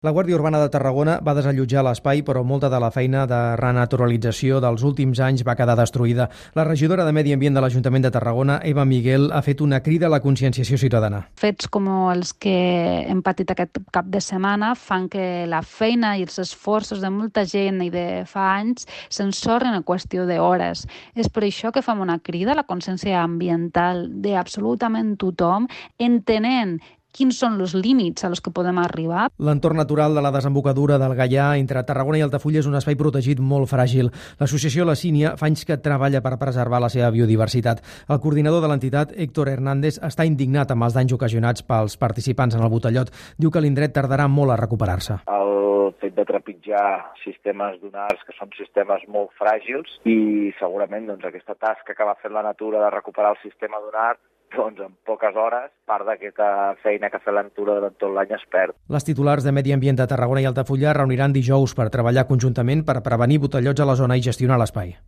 La Guàrdia Urbana de Tarragona va desallotjar l'espai, però molta de la feina de renaturalització dels últims anys va quedar destruïda. La regidora de Medi Ambient de l'Ajuntament de Tarragona, Eva Miguel, ha fet una crida a la conscienciació ciutadana. Fets com els que hem patit aquest cap de setmana fan que la feina i els esforços de molta gent i de fa anys s'ensorren a qüestió d'hores. És per això que fem una crida a la consciència ambiental d'absolutament tothom, entenent quins són els límits a los que podem arribar. L'entorn natural de la desembocadura del Gaià entre Tarragona i Altafulla és un espai protegit molt fràgil. L'associació La Sínia fa anys que treballa per preservar la seva biodiversitat. El coordinador de l'entitat, Héctor Hernández, està indignat amb els danys ocasionats pels participants en el botellot. Diu que l'indret tardarà molt a recuperar-se. El fet de trepitjar sistemes dunars que són sistemes molt fràgils i segurament doncs, aquesta tasca que va fer la natura de recuperar el sistema dunar doncs en poques hores part d'aquesta feina que la natura durant tot l'any es perd. Les titulars de Medi Ambient de Tarragona i Altafulla reuniran dijous per treballar conjuntament per prevenir botellots a la zona i gestionar l'espai.